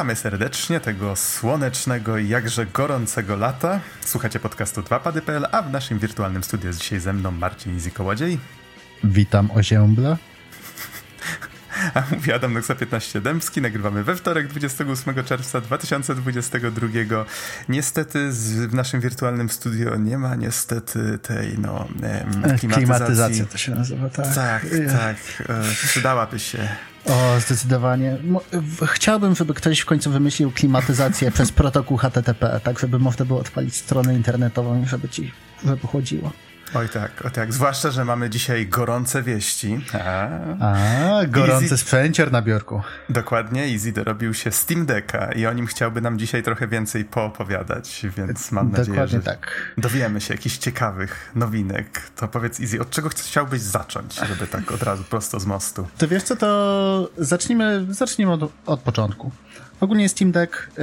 Witamy serdecznie tego słonecznego i jakże gorącego lata. Słuchacie podcastu 2pady.pl, a w naszym wirtualnym studiu jest dzisiaj ze mną Marcin Izikołodziej. Witam Oziębla. A mówi Adam Noxa 15 Dębski. Nagrywamy we wtorek 28 czerwca 2022. Niestety z, w naszym wirtualnym studio nie ma niestety tej no klimatyzacji. Klimatyzacja to się nazywa, tak. Tak, tak. E, przydałaby się. O, zdecydowanie. Chciałbym, żeby ktoś w końcu wymyślił klimatyzację przez protokół HTTP, tak żeby można było odpalić stronę internetową i żeby ci żeby chłodziło. Oj tak, oj tak. Zwłaszcza, że mamy dzisiaj gorące wieści. A, A gorący Easy... sprzęcior na biurku. Dokładnie, Easy dorobił się Steam Decka i o nim chciałby nam dzisiaj trochę więcej poopowiadać, więc mam Dokładnie nadzieję, że tak. dowiemy się jakichś ciekawych nowinek. To powiedz Easy, od czego chciałbyś zacząć, żeby tak od razu prosto z mostu? To wiesz co, to zacznijmy, zacznijmy od, od początku. Ogólnie Steam Deck y,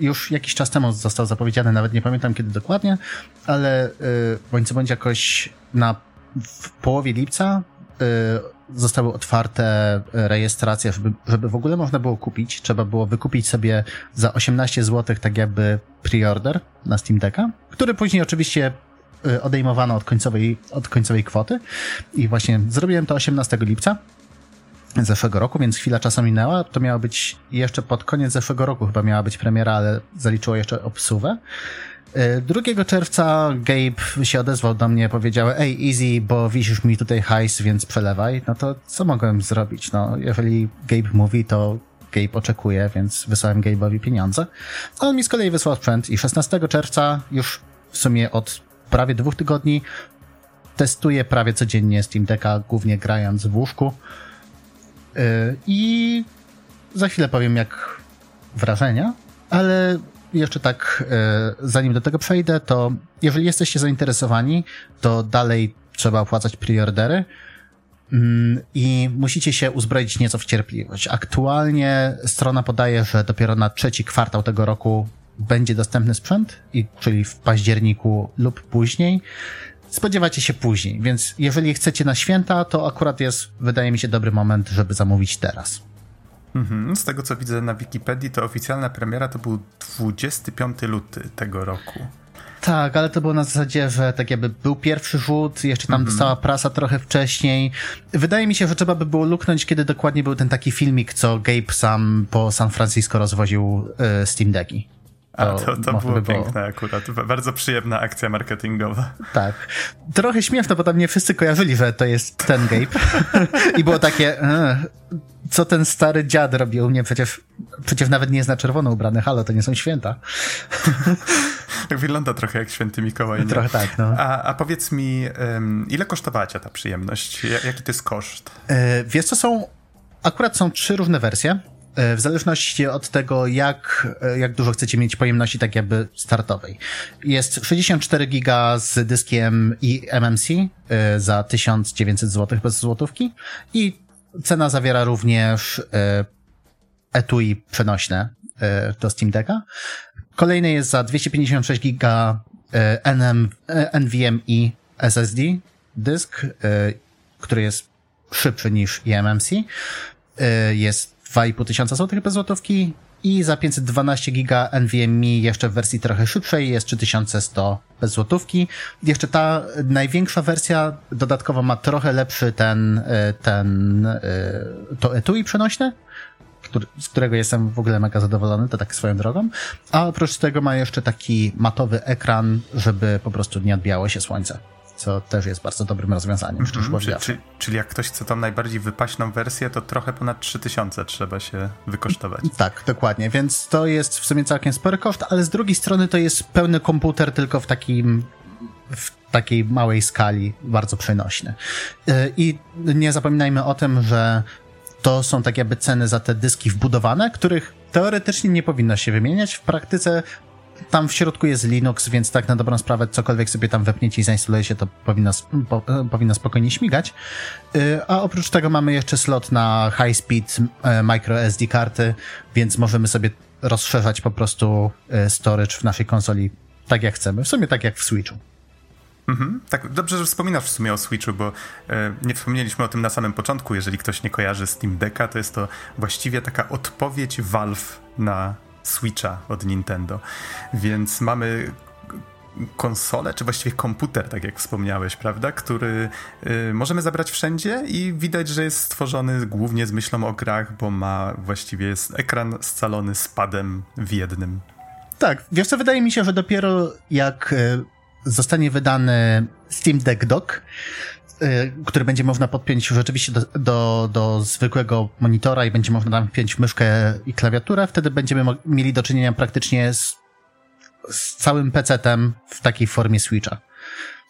już jakiś czas temu został zapowiedziany, nawet nie pamiętam kiedy dokładnie, ale y, bądź co bądź jakoś na w połowie lipca y, zostały otwarte rejestracje, żeby, żeby w ogóle można było kupić. Trzeba było wykupić sobie za 18 zł tak jakby pre-order na Steam Decka, który później oczywiście odejmowano od końcowej, od końcowej kwoty i właśnie zrobiłem to 18 lipca zeszłego roku, więc chwila czasu minęła. To miało być jeszcze pod koniec zeszłego roku chyba miała być premiera, ale zaliczyło jeszcze obsuwę. 2 e, czerwca Gabe się odezwał do mnie, powiedział, ej, easy, bo wisisz mi tutaj hajs, więc przelewaj. No to co mogłem zrobić? No, jeżeli Gabe mówi, to Gabe oczekuje, więc wysłałem Gabe'owi pieniądze. On mi z kolei wysłał sprzęt i 16 czerwca już w sumie od prawie dwóch tygodni testuję prawie codziennie Steam Decka, głównie grając w łóżku. Y, I za chwilę powiem, jak wrażenia, ale jeszcze tak, y, zanim do tego przejdę, to jeżeli jesteście zainteresowani, to dalej trzeba opłacać preordery mm, i musicie się uzbroić nieco w cierpliwość. Aktualnie strona podaje, że dopiero na trzeci kwartał tego roku będzie dostępny sprzęt, czyli w październiku lub później spodziewacie się później, więc jeżeli chcecie na święta, to akurat jest, wydaje mi się, dobry moment, żeby zamówić teraz. Mhm. Z tego co widzę na Wikipedii, to oficjalna premiera to był 25 luty tego roku. Tak, ale to było na zasadzie, że tak jakby był pierwszy rzut, jeszcze tam mm -hmm. dostała prasa trochę wcześniej. Wydaje mi się, że trzeba by było luknąć, kiedy dokładnie był ten taki filmik, co Gabe sam po San Francisco rozwoził y, Steam Decki. A to, to było piękne akurat. Bardzo przyjemna akcja marketingowa. Tak. Trochę śmieszne, bo tam nie wszyscy kojarzyli, że to jest ten Gabe. I było takie, e, co ten stary dziad robi u mnie? Przecież, przecież nawet nie jest na czerwono ubrany. Halo, to nie są święta. Wygląda trochę jak święty Mikołaj. Nie? Trochę tak, no. A, a powiedz mi, um, ile kosztowała cię ta przyjemność? Jaki to jest koszt? E, wiesz co, są, akurat są trzy różne wersje. E, w zależności od tego, jak, e, jak dużo chcecie mieć pojemności tak jakby startowej. Jest 64 giga z dyskiem i MMC e, za 1900 zł bez złotówki i cena zawiera również etui przenośne do Steam Decka. Kolejny jest za 256 giga NM, NVMe SSD dysk, który jest szybszy niż eMMC. Jest 2,5 tysiąca złotych bez złotówki i za 512 giga NVMe jeszcze w wersji trochę szybszej jest 3100 bez złotówki. Jeszcze ta największa wersja dodatkowo ma trochę lepszy ten, e, ten, e, to etui przenośne, który, z którego jestem w ogóle mega zadowolony, to tak swoją drogą. A oprócz tego ma jeszcze taki matowy ekran, żeby po prostu nie odbijało się słońce co też jest bardzo dobrym rozwiązaniem, mm -hmm. czyli, czyli, czyli jak ktoś chce tą najbardziej wypaśną wersję, to trochę ponad 3000 trzeba się wykosztować. Tak, dokładnie, więc to jest w sumie całkiem spory koszt, ale z drugiej strony to jest pełny komputer, tylko w takim w takiej małej skali, bardzo przenośny. Y, I nie zapominajmy o tym, że to są tak jakby ceny za te dyski wbudowane, których teoretycznie nie powinno się wymieniać. W praktyce tam w środku jest Linux, więc tak na dobrą sprawę cokolwiek sobie tam wepniecie i zainstaluje się, to powinno, po, powinno spokojnie śmigać. Y, a oprócz tego mamy jeszcze slot na high speed y, micro SD karty, więc możemy sobie rozszerzać po prostu storage w naszej konsoli tak jak chcemy. W sumie tak jak w Switchu. Mhm, tak, dobrze, że wspominasz w sumie o Switchu, bo e, nie wspomnieliśmy o tym na samym początku. Jeżeli ktoś nie kojarzy Steam Decka, to jest to właściwie taka odpowiedź Valve na Switcha od Nintendo. Więc mamy konsolę, czy właściwie komputer, tak jak wspomniałeś, prawda, który y, możemy zabrać wszędzie i widać, że jest stworzony głównie z myślą o grach, bo ma właściwie ekran scalony z padem w jednym. Tak, wiesz co, wydaje mi się, że dopiero jak y, zostanie wydany Steam Deck Dock, który będzie można podpiąć rzeczywiście do, do, do zwykłego monitora i będzie można tam wpiąć myszkę i klawiaturę, wtedy będziemy mieli do czynienia praktycznie z z całym PC-tem w takiej formie Switcha.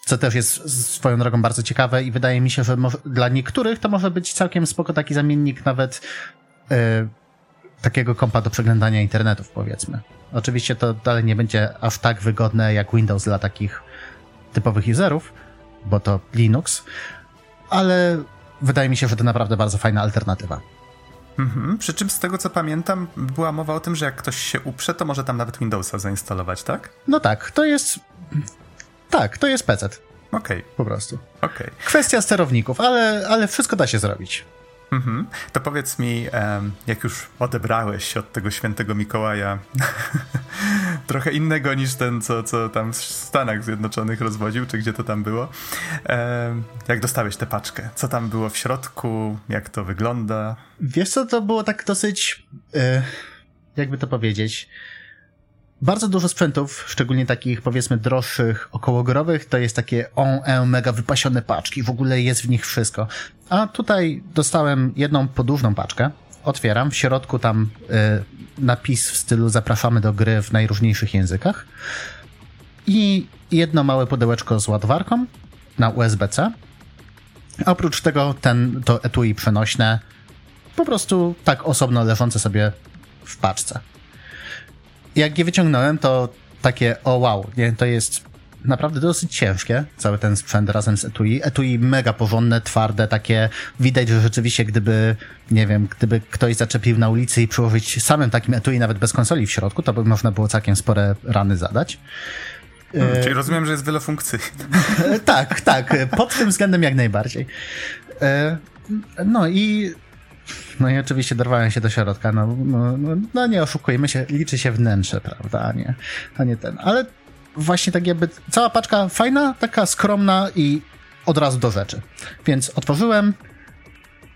Co też jest swoją drogą bardzo ciekawe i wydaje mi się, że dla niektórych to może być całkiem spoko taki zamiennik nawet yy, takiego kompa do przeglądania internetów, powiedzmy. Oczywiście to dalej nie będzie aż tak wygodne jak Windows dla takich typowych userów, bo to Linux, ale wydaje mi się, że to naprawdę bardzo fajna alternatywa. Mhm. Przy czym z tego co pamiętam, była mowa o tym, że jak ktoś się uprze, to może tam nawet Windowsa zainstalować, tak? No tak, to jest. Tak, to jest PC. Okej. Okay. Po prostu. Okej. Okay. Kwestia sterowników, ale, ale wszystko da się zrobić. Mhm. To powiedz mi, jak już odebrałeś się od tego świętego Mikołaja, trochę innego niż ten, co, co tam w Stanach Zjednoczonych rozwodził, czy gdzie to tam było, jak dostałeś tę paczkę? Co tam było w środku? Jak to wygląda? Wiesz co, to było tak dosyć, e, jakby to powiedzieć, bardzo dużo sprzętów, szczególnie takich powiedzmy droższych, okołogorowych, to jest takie on, e, mega wypasione paczki, w ogóle jest w nich wszystko. A tutaj dostałem jedną podłużną paczkę, otwieram, w środku tam y, napis w stylu zapraszamy do gry w najróżniejszych językach. I jedno małe pudełeczko z ładowarką na USB-C. Oprócz tego ten, to etui przenośne, po prostu tak osobno leżące sobie w paczce jak je wyciągnąłem, to takie, o wow, nie, to jest naprawdę dosyć ciężkie, cały ten sprzęt razem z etui. Etui mega porządne, twarde, takie, widać, że rzeczywiście gdyby, nie wiem, gdyby ktoś zaczepił na ulicy i przyłożyć samym takim etui, nawet bez konsoli w środku, to by można było całkiem spore rany zadać. Hmm, czyli rozumiem, że jest wiele funkcji. tak, tak, pod tym względem jak najbardziej. E, no i no i oczywiście dorwałem się do środka. No, no, no, no, nie oszukujmy się, liczy się wnętrze, prawda, a nie, a nie ten. Ale właśnie tak jakby cała paczka fajna, taka skromna i od razu do rzeczy. Więc otworzyłem,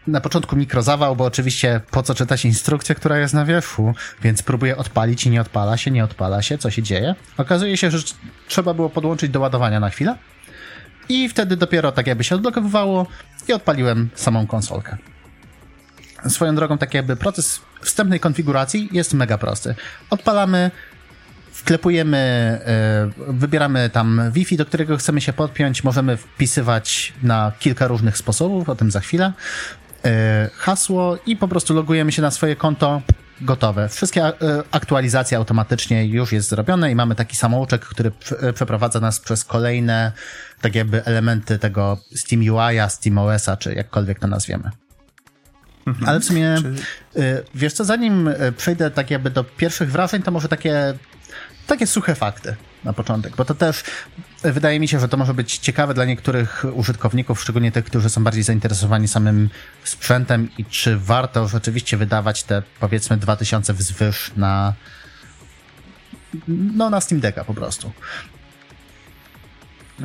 na początku mikrozawał, bo oczywiście po co czytać instrukcję, która jest na wierzchu, więc próbuję odpalić i nie odpala się, nie odpala się, co się dzieje. Okazuje się, że trzeba było podłączyć do ładowania na chwilę i wtedy dopiero tak jakby się odblokowywało i odpaliłem samą konsolkę. Swoją drogą, tak jakby proces wstępnej konfiguracji jest mega prosty. Odpalamy, wklepujemy, e, wybieramy tam Wi-Fi, do którego chcemy się podpiąć. Możemy wpisywać na kilka różnych sposobów, o tym za chwilę. E, hasło i po prostu logujemy się na swoje konto. Gotowe. Wszystkie e, aktualizacje automatycznie już jest zrobione i mamy taki samouczek, który przeprowadza nas przez kolejne tak jakby elementy tego Steam UI'a, Steam OS'a, czy jakkolwiek to nazwiemy. Mhm. Ale w sumie, Czy... Y, wiesz co, zanim y, przejdę tak jakby do pierwszych wrażeń, to może takie, takie suche fakty na początek, bo to też y, wydaje mi się, że to może być ciekawe dla niektórych użytkowników, szczególnie tych, którzy są bardziej zainteresowani samym sprzętem i czy warto rzeczywiście wydawać te powiedzmy 2000 wzwyż na no na Steam Decka po prostu.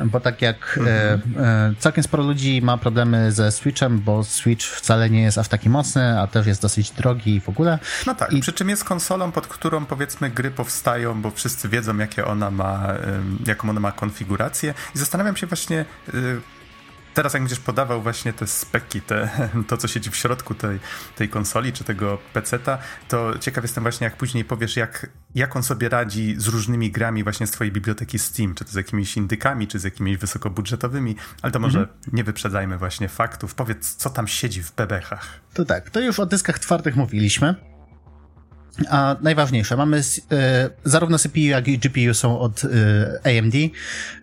Bo tak jak e, całkiem sporo ludzi ma problemy ze Switchem, bo Switch wcale nie jest aż taki mocny, a też jest dosyć drogi w ogóle. No tak, I... przy czym jest konsolą, pod którą powiedzmy gry powstają, bo wszyscy wiedzą, jakie ona ma, jaką ona ma konfigurację. I zastanawiam się właśnie, y, teraz jak będziesz podawał właśnie te speki, te, to co siedzi w środku tej, tej konsoli czy tego peceta, to ciekaw jestem właśnie jak później powiesz, jak, jak on sobie radzi z różnymi grami właśnie z twojej biblioteki Steam, czy to z jakimiś indykami, czy z jakimiś wysokobudżetowymi, ale to może mhm. nie wyprzedzajmy właśnie faktów. Powiedz, co tam siedzi w bebechach. To tak, to już o dyskach twardych mówiliśmy. A najważniejsze, mamy e, zarówno CPU, jak i GPU są od e, AMD,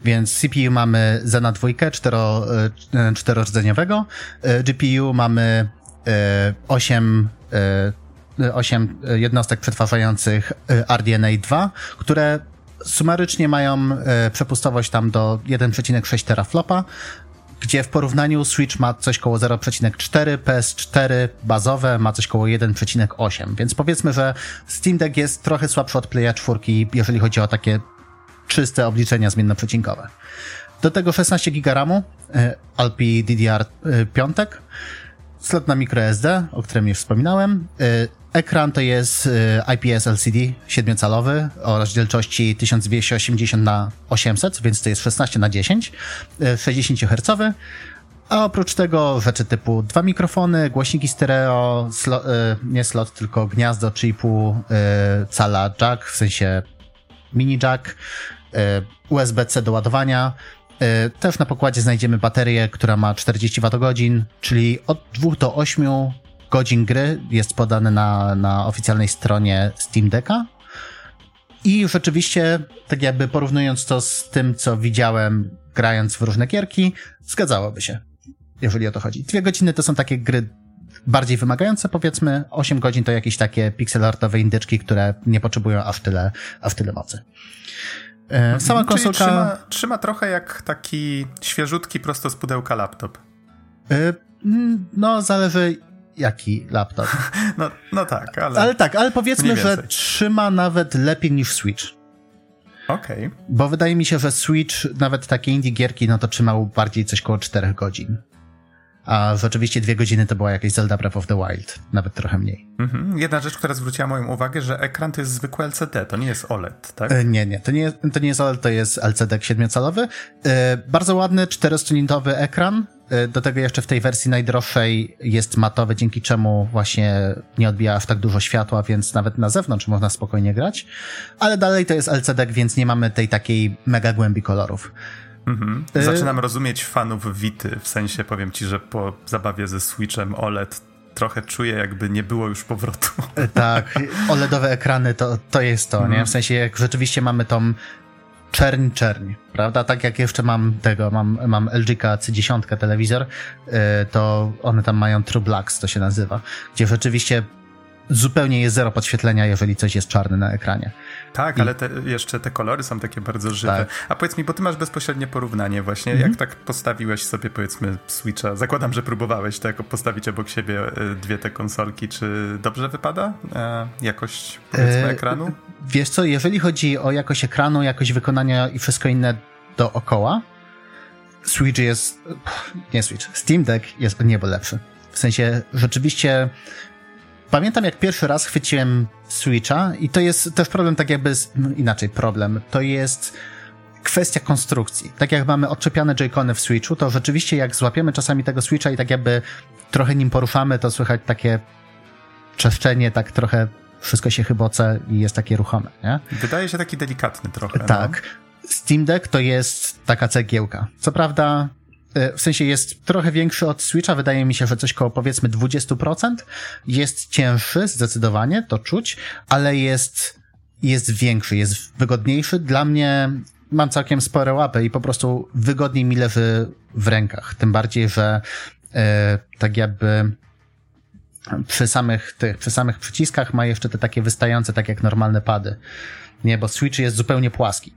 więc CPU mamy Zena 2 cztero, e, czterordzeniowego, e, GPU mamy e, 8, e, 8 jednostek przetwarzających RDNA 2, które sumarycznie mają przepustowość tam do 1,6 teraflopa, gdzie w porównaniu Switch ma coś koło 0,4, PS4 bazowe ma coś koło 1,8, więc powiedzmy, że Steam Deck jest trochę słabszy od Playa 4, jeżeli chodzi o takie czyste obliczenia zmiennoprzecinkowe. Do tego 16 GB RAMu, e, Alpi DDR5, slot na microSD, o którym już wspominałem. Y, ekran to jest y, IPS LCD 7-calowy o rozdzielczości 1280 na 800, więc to jest 16 na 10, 60 Hz. A oprócz tego rzeczy typu dwa mikrofony, głośniki stereo, slo, y, nie slot, tylko gniazdo 3,5 cala jack, w sensie mini jack, USB-C do ładowania, też na pokładzie znajdziemy baterię, która ma 40 Wh, czyli od 2 do 8 godzin gry jest podane na, na oficjalnej stronie Steam Decka. I rzeczywiście, tak jakby porównując to z tym, co widziałem grając w różne gierki, zgadzałoby się, jeżeli o to chodzi. Dwie godziny to są takie gry bardziej wymagające, powiedzmy, 8 godzin to jakieś takie pixelartowe indyczki, które nie potrzebują aż tyle, aż tyle mocy. E, sama konsolka... Trzyma, trzyma, trochę jak taki świeżutki prosto z pudełka laptop. E, no, zależy jaki laptop. No, no tak, ale... Ale tak, ale powiedzmy, że trzyma nawet lepiej niż Switch. Okej. Okay. Bo wydaje mi się, że Switch, nawet takie indie gierki, no to trzymał bardziej coś koło 4 godzin. A rzeczywiście dwie godziny to była jakaś Zelda Breath of the Wild, nawet trochę mniej. Mhm. Jedna rzecz, która zwróciła moją uwagę, że ekran to jest zwykły LCD, to nie jest OLED, tak? E, nie, nie, to nie, to nie jest OLED, to jest LCD 7-calowy. E, bardzo ładny, czterostronitowy ekran. E, do tego jeszcze w tej wersji najdroższej jest matowy, dzięki czemu właśnie nie odbija aż tak dużo światła, więc nawet na zewnątrz można spokojnie grać. Ale dalej to jest LCD, więc nie mamy tej takiej mega głębi kolorów. Mhm. Y- Zaczynam rozumieć fanów Wity, w sensie powiem ci, że po zabawie ze Switchem OLED trochę czuję, jakby nie było już powrotu. Y, tak, OLEDowe ekrany to, to jest to, mhm. nie? W sensie jak rzeczywiście mamy tą czerń, czerń, prawda? Tak jak jeszcze mam tego, mam, mam LG C10 telewizor, y, to one tam mają True Blacks, to się nazywa, gdzie rzeczywiście zupełnie jest zero podświetlenia, jeżeli coś jest czarne na ekranie. Tak, I... ale te, jeszcze te kolory są takie bardzo żywe. Tak. A powiedz mi, bo ty masz bezpośrednie porównanie właśnie, mhm. jak tak postawiłeś sobie powiedzmy Switcha, zakładam, że próbowałeś tak postawić obok siebie e, dwie te konsolki, czy dobrze wypada e, jakość powiedzmy e, ekranu? Wiesz co, jeżeli chodzi o jakość ekranu, jakość wykonania i wszystko inne dookoła, Switch jest, nie Switch, Steam Deck jest niebo lepszy. W sensie rzeczywiście Pamiętam, jak pierwszy raz chwyciłem Switcha i to jest też problem tak jakby, z, no inaczej problem, to jest kwestia konstrukcji. Tak jak mamy odczepiane Joy-Cony w Switchu, to rzeczywiście jak złapiemy czasami tego Switcha i tak jakby trochę nim poruszamy, to słychać takie czeszczenie, tak trochę wszystko się chyboce i jest takie ruchome, nie? Wydaje się taki delikatny trochę. Tak. No. Steam Deck to jest taka cegiełka. Co prawda w sensie jest trochę większy od Switcha, wydaje mi się, że coś koło powiedzmy 20%. Jest cięższy, zdecydowanie, to czuć, ale jest, jest większy, jest wygodniejszy. Dla mnie mam całkiem spore łapy i po prostu wygodniej mi leży w rękach. Tym bardziej, że e, tak jakby przy samych, tych, przy samych przyciskach ma jeszcze te takie wystające, tak jak normalne pady. Nie, bo Switch jest zupełnie płaski.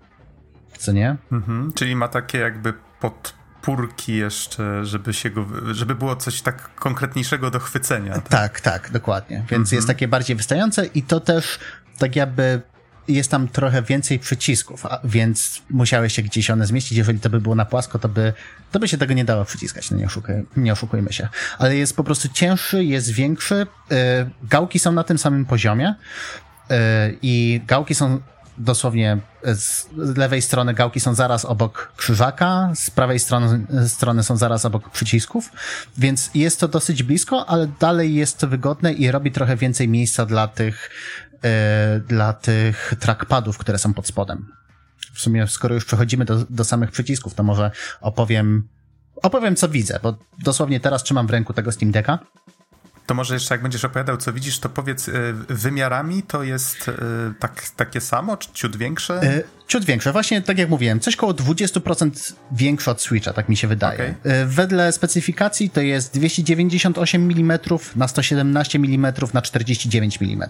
Co nie? Mhm, czyli ma takie jakby pod purki jeszcze, żeby się go, żeby było coś tak konkretniejszego do chwycenia. Tak, tak, tak dokładnie. Więc mhm. jest takie bardziej wystające i to też tak jakby jest tam trochę więcej przycisków, a, więc musiałeś się gdzieś one zmieścić. Jeżeli to by było na płasko, to by, to by się tego nie dało przyciskać, no nie, nie oszukujmy się. Ale jest po prostu cięższy, jest większy, yy, gałki są na tym samym poziomie yy, i gałki są dosłownie z lewej strony gałki są zaraz obok krzyżaka, z prawej strony, strony są zaraz obok przycisków, więc jest to dosyć blisko, ale dalej jest to wygodne i robi trochę więcej miejsca dla tych, e, dla tych trackpadów, które są pod spodem. W sumie, skoro już przechodzimy do, do samych przycisków, to może opowiem, opowiem co widzę, bo dosłownie teraz trzymam w ręku tego Steam Decka to może jeszcze jak będziesz opowiadał, co widzisz, to powiedz, y, wymiarami to jest y, tak, takie samo, czy ciut większe? Y, ciut większe. Właśnie tak jak mówiłem, coś koło 20% większe od Switcha, tak mi się wydaje. Okay. Wedle specyfikacji to jest 298 mm na 117 mm na 49 mm.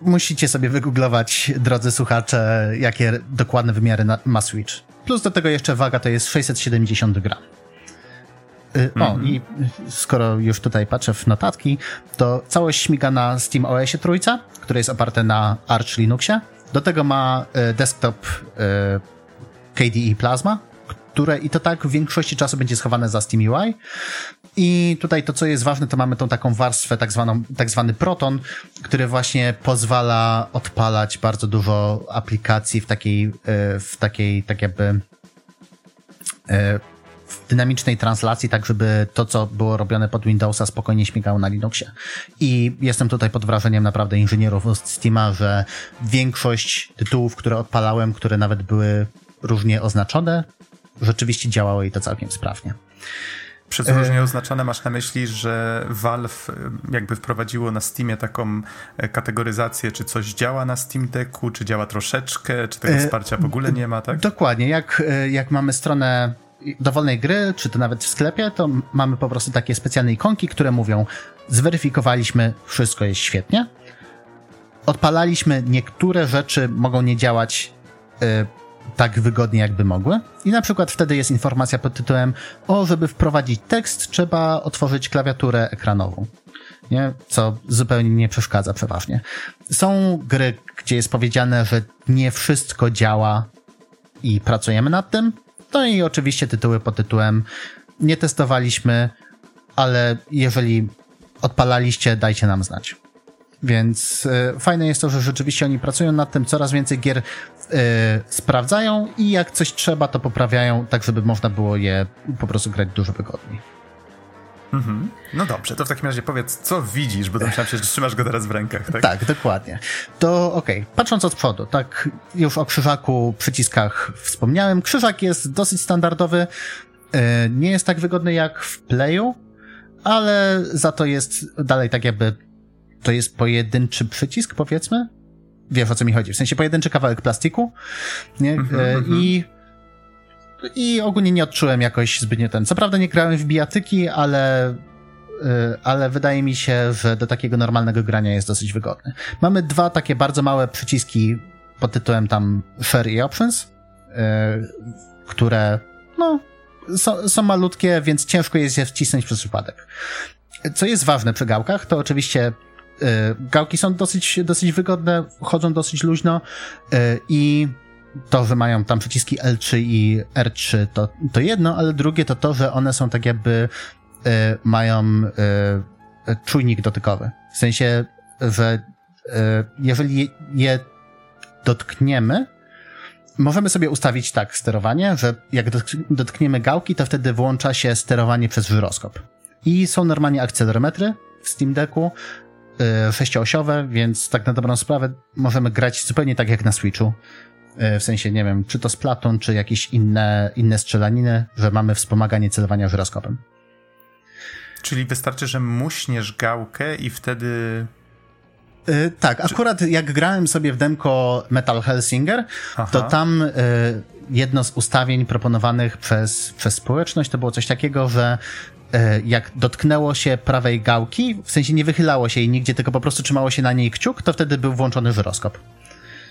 musicie sobie wygooglować, drodzy słuchacze, jakie dokładne wymiary ma Switch. Plus do tego jeszcze waga to jest 670 gram. Y, o, -hmm. i skoro już tutaj patrzę w notatki, to całość śmiga na Steam OS trójce, które jest oparte na Arch Linuxie. Do tego ma y, desktop y, KDE Plasma, które i to tak w większości czasu będzie schowane za SteamUI. I tutaj to, co jest ważne, to mamy tą taką warstwę, tak, zwaną, tak zwany Proton, który właśnie pozwala odpalać bardzo dużo aplikacji w takiej, w takiej, tak jakby dynamicznej translacji, tak żeby to, co było robione pod Windowsa, spokojnie śmigało na Linuxie. I jestem tutaj pod wrażeniem naprawdę inżynierów z Steama, że większość tytułów, które odpalałem, które nawet były różnie oznaczone, rzeczywiście działało i to całkiem sprawnie. Przez różnie oznaczone masz na myśli, że Valve jakby wprowadziło na Steamie taką e, kategoryzację, czy coś działa na Steam Decku, czy działa troszeczkę, czy tego e, wsparcia w ogóle nie ma, tak? Dokładnie. Jak, e, jak mamy stronę dowolnej gry, czy to nawet w sklepie, to mamy po prostu takie specjalne ikonki, które mówią zweryfikowaliśmy, wszystko jest świetnie. Odpalaliśmy, niektóre rzeczy mogą nie działać y, tak wygodnie, jakby mogły. I na przykład wtedy jest informacja pod tytułem o, żeby wprowadzić tekst, trzeba otworzyć klawiaturę ekranową. Nie? Co zupełnie nie przeszkadza przeważnie. Są gry, gdzie jest powiedziane, że nie wszystko działa i pracujemy nad tym, no i oczywiście tytuły pod tytułem nie testowaliśmy, ale jeżeli odpalaliście, dajcie nam znać. Więc y, fajne jest to, że rzeczywiście oni pracują nad tym, coraz więcej gier y, sprawdzają i jak coś trzeba, to poprawiają, tak żeby można było je po prostu grać dużo wygodniej. Mhm. No dobrze, to w takim razie powiedz, co widzisz, bo domyślam się, że trzymasz go teraz w rękach, tak? Tak, dokładnie. To okej, okay. patrząc od przodu, tak już o krzyżaku, przyciskach wspomniałem. Krzyżak jest dosyć standardowy, e, nie jest tak wygodny jak w Playu, ale za to jest dalej tak jakby, to jest pojedynczy przycisk, powiedzmy. Wiesz o co mi chodzi, w sensie pojedynczy kawałek plastiku, nie? Mm-hmm, I i ogólnie nie odczułem jakoś zbytnio ten. Co prawda nie grałem w bijatyki, ale, y, ale wydaje mi się, że do takiego normalnego grania jest dosyć wygodny. Mamy dwa takie bardzo małe przyciski pod tytułem tam Share i Options, y, które no, są, są malutkie, więc ciężko jest je wcisnąć przez przypadek. Co jest ważne przy gałkach, to oczywiście y, gałki są dosyć, dosyć wygodne, chodzą dosyć luźno i to, że mają tam przyciski L3 i R3 to, to jedno, ale drugie to to, że one są tak jakby y, mają y, czujnik dotykowy. W sensie, że y, jeżeli je dotkniemy, możemy sobie ustawić tak sterowanie, że jak dotkniemy gałki, to wtedy włącza się sterowanie przez żyroskop. I są normalnie akcelerometry w Steam Decku, sześcioosiowe, więc tak na dobrą sprawę możemy grać zupełnie tak jak na Switchu. E, w sensie, nie wiem, czy to Splatoon, czy jakieś inne, inne strzelaniny, że mamy wspomaganie celowania żyroskopem. Czyli wystarczy, że muśniesz gałkę i wtedy Yy, tak, akurat jak grałem sobie w demko Metal Hellsinger, Aha. to tam yy, jedno z ustawień proponowanych przez, przez społeczność to było coś takiego, że yy, jak dotknęło się prawej gałki, w sensie nie wychylało się jej nigdzie, tylko po prostu trzymało się na niej kciuk, to wtedy był włączony żyroskop.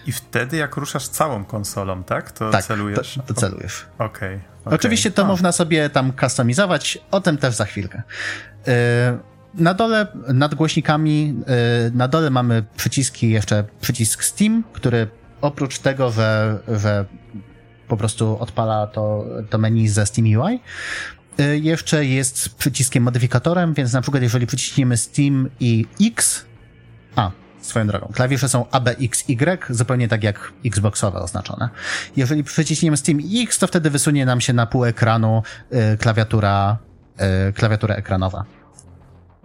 I wtedy, jak ruszasz całą konsolą, tak? To tak, celujesz. To, to celujesz. Okej. Okay, okay. Oczywiście to można sobie tam customizować, o tym też za chwilkę. Yy, na dole, nad głośnikami, yy, na dole mamy przyciski, jeszcze przycisk Steam, który oprócz tego, że, że po prostu odpala to, to menu ze Steam UI, yy, jeszcze jest przyciskiem modyfikatorem, więc na przykład jeżeli przyciśniemy Steam i X, a, swoją drogą. Klawisze są A, B, X, Y, zupełnie tak jak Xboxowe oznaczone. Jeżeli przyciśniemy Steam X, to wtedy wysunie nam się na pół ekranu y, klawiatura, y, klawiatura ekranowa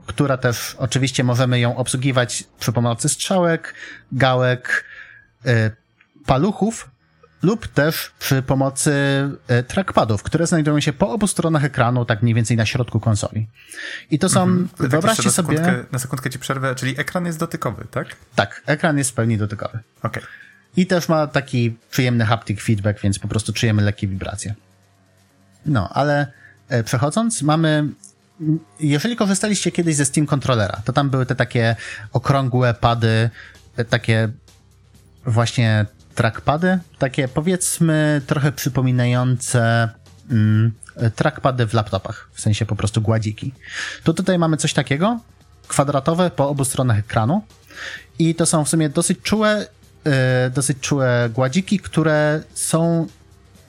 która też oczywiście możemy ją obsługiwać przy pomocy strzałek, gałek, y, paluchów, lub też przy pomocy e, trackpadów, które znajdują się po obu stronach ekranu, tak mniej więcej na środku konsoli. I to są, mhm. tak wyobraźcie na sobie... Sekundkę, na sekundkę ci przerwę, czyli ekran jest dotykowy, tak? Tak, ekran jest w pełni dotykowy. Okej. Okay. I też ma taki przyjemny haptic feedback, więc po prostu czujemy lekkie wibracje. No, ale e, przechodząc, mamy jeżeli korzystaliście kiedyś ze Steam Controllera, to tam były te takie okrągłe pady, takie właśnie trackpady, takie powiedzmy trochę przypominające mm, trackpady w laptopach, w sensie po prostu gładziki. To tutaj mamy coś takiego, kwadratowe po obu stronach ekranu i to są w sumie dosyć czułe, yy, dosyć czułe gładziki, które są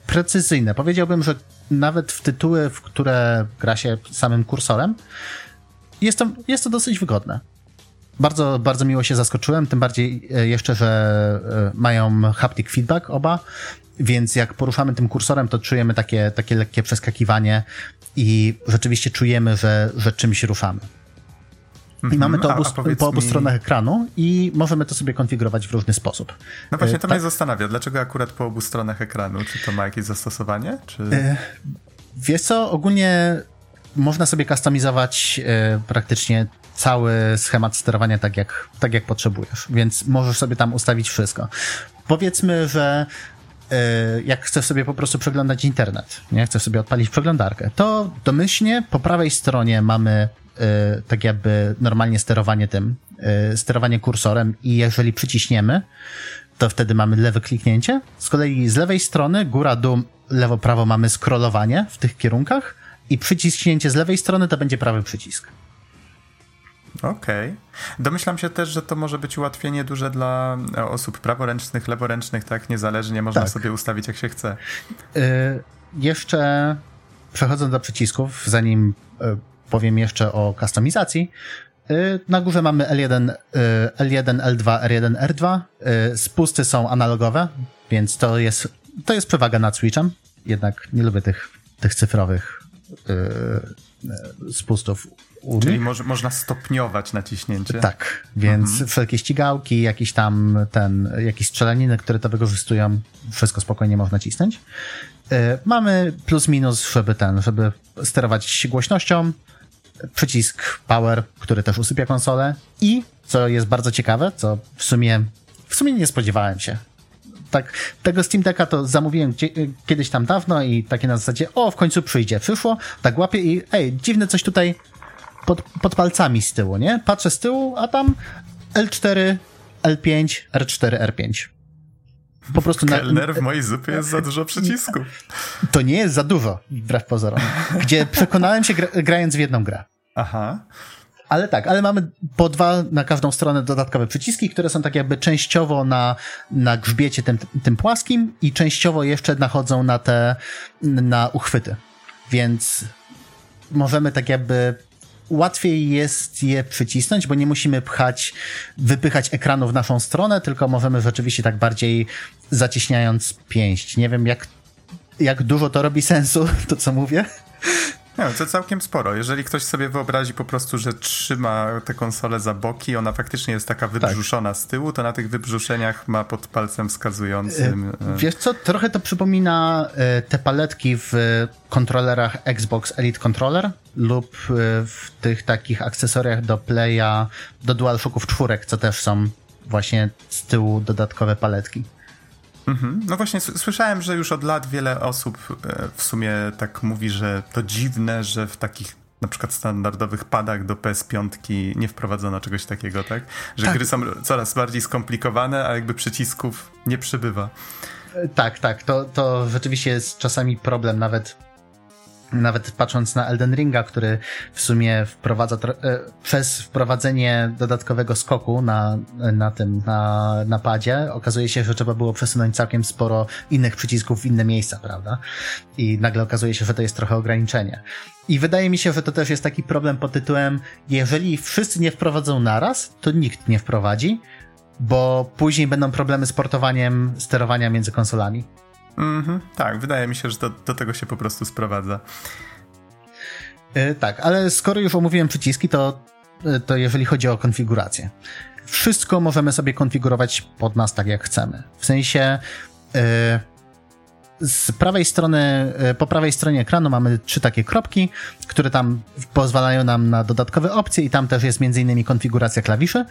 precyzyjne. Powiedziałbym, że nawet w tytuły, w które gra się samym kursorem, jest to, jest to dosyć wygodne. Bardzo, bardzo miło się zaskoczyłem, tym bardziej e, jeszcze, że e, mają haptic feedback oba, więc jak poruszamy tym kursorem, to czujemy takie, takie lekkie przeskakiwanie i rzeczywiście czujemy, że, że czymś ruszamy. I mamy to obu, po obu mi... stronach ekranu i możemy to sobie konfigurować w różny sposób. No właśnie, to e, tak? mnie zastanawia, dlaczego akurat po obu stronach ekranu? Czy to ma jakieś zastosowanie? Czy... Wiesz co, ogólnie można sobie kustomizować praktycznie cały schemat sterowania tak jak, tak jak potrzebujesz, więc możesz sobie tam ustawić wszystko. Powiedzmy, że e, jak chcesz sobie po prostu przeglądać internet, nie chcesz sobie odpalić przeglądarkę, to domyślnie po prawej stronie mamy e, tak jakby normalnie sterowanie tym, e, sterowanie kursorem i jeżeli przyciśniemy, to wtedy mamy lewe kliknięcie. Z kolei z lewej strony, góra, dół, lewo, prawo mamy scrollowanie w tych kierunkach i przyciśnięcie z lewej strony to będzie prawy przycisk. Okej. Okay. Domyślam się też, że to może być ułatwienie duże dla e, osób praworęcznych, leworęcznych, tak? Niezależnie można tak. sobie ustawić jak się chce. Yy, jeszcze przechodząc do przycisków, zanim yy, powiem jeszcze o kustomizacji, yy, na górze mamy L1, L1, L2, R1, R2. Spusty są analogowe, więc to jest, to jest przewaga nad Switchem. Jednak nie lubię tych, tych cyfrowych spustów Czyli mo można stopniować naciśnięcie. Tak, więc mhm. wszelkie ścigałki, jakieś tam ten, jakieś strzelaniny, które to wykorzystują, wszystko spokojnie można cisnąć. Yy, mamy plus minus, żeby ten, żeby sterować głośnością, przycisk power, który też usypia konsolę i, co jest bardzo ciekawe, co w sumie, w sumie nie spodziewałem się, tak, tego Steam Decka to zamówiłem kiedyś tam dawno i takie na zasadzie, o, w końcu przyjdzie. Przyszło, tak łapię i ej, dziwne coś tutaj pod, pod palcami z tyłu, nie? Patrzę z tyłu, a tam L4, L5, R4, R5. Po prostu na... Kelner w mojej zupie jest za dużo przycisków. To nie jest za dużo, wbrew pozorom. Gdzie przekonałem się gra, grając w jedną grę. Aha. Ale tak, ale mamy po dwa na każdą stronę dodatkowe przyciski, które są tak jakby częściowo na, na grzbiecie tym, tym płaskim i częściowo jeszcze nachodzą na te, na uchwyty. Więc możemy tak jakby łatwiej jest je przycisnąć, bo nie musimy pchać, wypychać ekranu w naszą stronę, tylko możemy rzeczywiście tak bardziej zacieśniając pięść. Nie wiem, jak, jak dużo to robi sensu, to co mówię. Nie, to całkiem sporo. Jeżeli ktoś sobie wyobrazi po prostu, że trzyma tę konsolę za boki, ona faktycznie jest taka wybrzuszona tak. z tyłu, to na tych wybrzuszeniach ma pod palcem wskazującym. E, wiesz co, trochę to przypomina e, te paletki w kontrolerach Xbox Elite Controller lub e, w tych takich akcesoriach do Playa, do DualShocków czwórek, co też są właśnie z tyłu dodatkowe paletki. Mhm. No właśnie, słyszałem, że już od lat wiele osób e, w sumie tak mówi, że to dziwne, że w takich na przykład standardowych padach do PS5 nie wprowadzono czegoś takiego, tak? Że tak. gry są coraz bardziej skomplikowane, a jakby przycisków nie przybywa. E, tak, tak. To, to rzeczywiście jest czasami problem nawet nawet patrząc na Elden Ringa, który w sumie wprowadza e, przez wprowadzenie dodatkowego skoku na, na tym, na napadzie, okazuje się, że trzeba było przesunąć całkiem sporo innych przycisków w inne miejsca, prawda? I nagle okazuje się, że to jest trochę ograniczenie. I wydaje mi się, że to też jest taki problem pod tytułem, jeżeli wszyscy nie wprowadzą naraz, to nikt nie wprowadzi, bo później będą problemy z portowaniem sterowania między konsolami. Mhm, tak, wydaje mi się, że to, do tego się po prostu sprowadza. Yy, tak, ale skoro już omówiłem przyciski, to, yy, to jeżeli chodzi o konfigurację. Wszystko możemy sobie konfigurować pod nas tak, jak chcemy. W sensie. Yy, z prawej strony, e, po prawej stronie ekranu mamy trzy takie kropki, które tam pozwalają nam na dodatkowe opcje i tam też jest m.in. konfiguracja klawiszy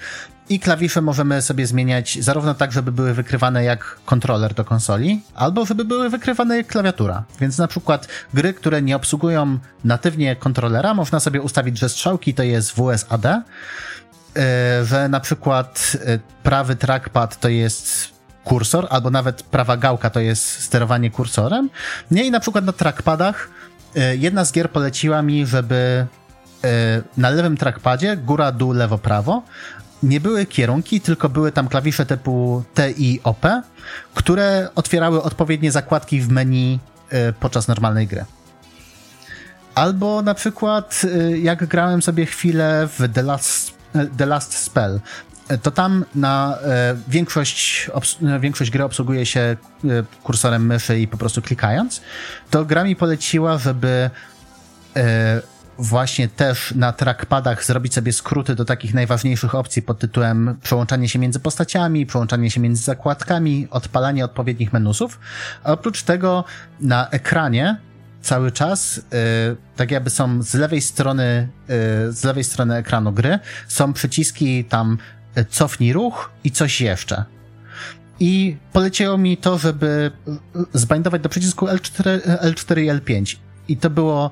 i klawisze możemy sobie zmieniać zarówno tak, żeby były wykrywane jak kontroler do konsoli, albo żeby były wykrywane jak klawiatura. Więc na przykład gry, które nie obsługują natywnie kontrolera, można sobie ustawić, że strzałki to jest WSAD, że na przykład prawy trackpad to jest kursor, albo nawet prawa gałka to jest sterowanie kursorem. Nie i na przykład na trackpadach jedna z gier poleciła mi, żeby na lewym trackpadzie góra, dół, lewo, prawo nie były kierunki, tylko były tam klawisze typu T i OP, które otwierały odpowiednie zakładki w menu podczas normalnej gry. Albo na przykład jak grałem sobie chwilę w The Last, The Last Spell, to tam na e, większość, większość gry obsługuje się e, kursorem myszy i po prostu klikając, to gra mi poleciła, żeby e, właśnie też na trackpadach zrobić sobie skróty do takich najważniejszych opcji pod tytułem przełączanie się między postaciami, przełączanie się między zakładkami, odpalanie odpowiednich menusów. A oprócz tego na ekranie cały czas, y, tak jakby są z lewej strony, y, z lewej strony ekranu gry, są przyciski tam cofnij ruch i coś jeszcze. I poleciało mi to, żeby zbindować do przycisku L4, L4 i L5. I to było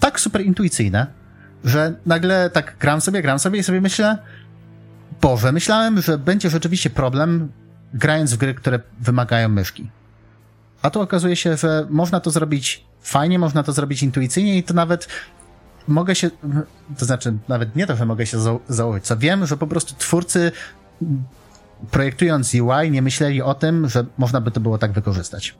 tak super intuicyjne, że nagle tak gram sobie, gram sobie i sobie myślę, Boże, myślałem, że będzie rzeczywiście problem grając w gry, które wymagają myszki. A tu okazuje się, że można to zrobić fajnie, można to zrobić intuicyjnie i to nawet mogę się, to znaczy nawet nie to, że mogę się założyć, co wiem, że po prostu twórcy projektując UI nie myśleli o tym, że można by to było tak wykorzystać.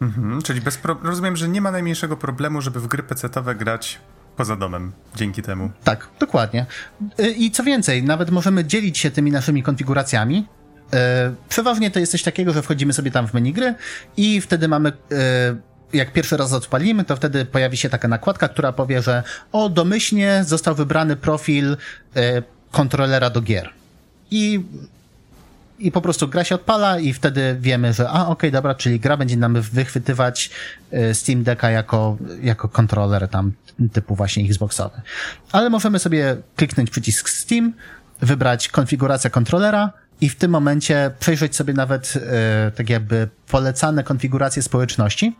Mhm, czyli bez rozumiem, że nie ma najmniejszego problemu, żeby w gry PC-owe grać poza domem dzięki temu. Tak, dokładnie. Y, I co więcej, nawet możemy dzielić się tymi naszymi konfiguracjami, E, przeważnie to jest coś takiego, że wchodzimy sobie tam w menu gry i wtedy mamy e, jak pierwszy raz odpalimy, to wtedy pojawi się taka nakładka, która powie, że o, domyślnie został wybrany profil e, kontrolera do gier. I, I po prostu gra się odpala i wtedy wiemy, że a, okej, okay, dobra, czyli gra będzie nam wychwytywać Steam Decka jako, jako kontroler tam typu właśnie Xboxowy. Ale możemy sobie kliknąć przycisk Steam, wybrać konfigurację kontrolera, i w tym momencie przejrzeć sobie nawet e, tak jakby polecane konfiguracje społeczności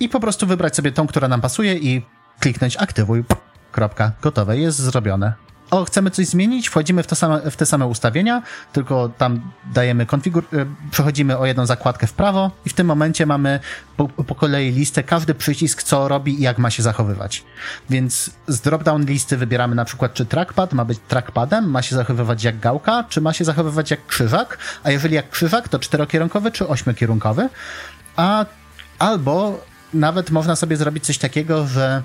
i po prostu wybrać sobie tą, która nam pasuje i kliknąć aktywuj. Kropka, gotowe, jest zrobione o, chcemy coś zmienić, wchodzimy w, to same, w te same ustawienia, tylko tam dajemy konfigur... E, przechodzimy o jedną zakładkę w prawo i w tym momencie mamy po, po kolei listę, każdy przycisk, co robi i jak ma się zachowywać. Więc z drop-down listy wybieramy na przykład, czy trackpad ma być trackpadem, ma się zachowywać jak gałka, czy ma się zachowywać jak krzyżak, a jeżeli jak krzyżak, to czterokierunkowy czy ośmiokierunkowy, a albo nawet można sobie zrobić coś takiego, że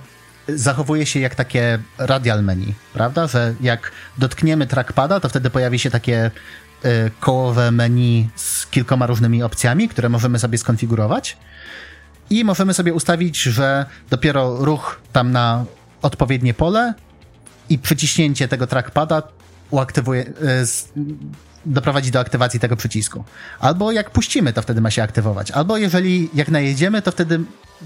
zachowuje się jak takie radial menu, prawda? Że jak dotkniemy trackpada, to wtedy pojawi się takie y, kołowe menu z kilkoma różnymi opcjami, które możemy sobie skonfigurować. I możemy sobie ustawić, że dopiero ruch tam na odpowiednie pole i przyciśnięcie tego trackpada uaktywuje, y, doprowadzi do aktywacji tego przycisku. Albo jak puścimy, to wtedy ma się aktywować. Albo jeżeli jak najedziemy, to wtedy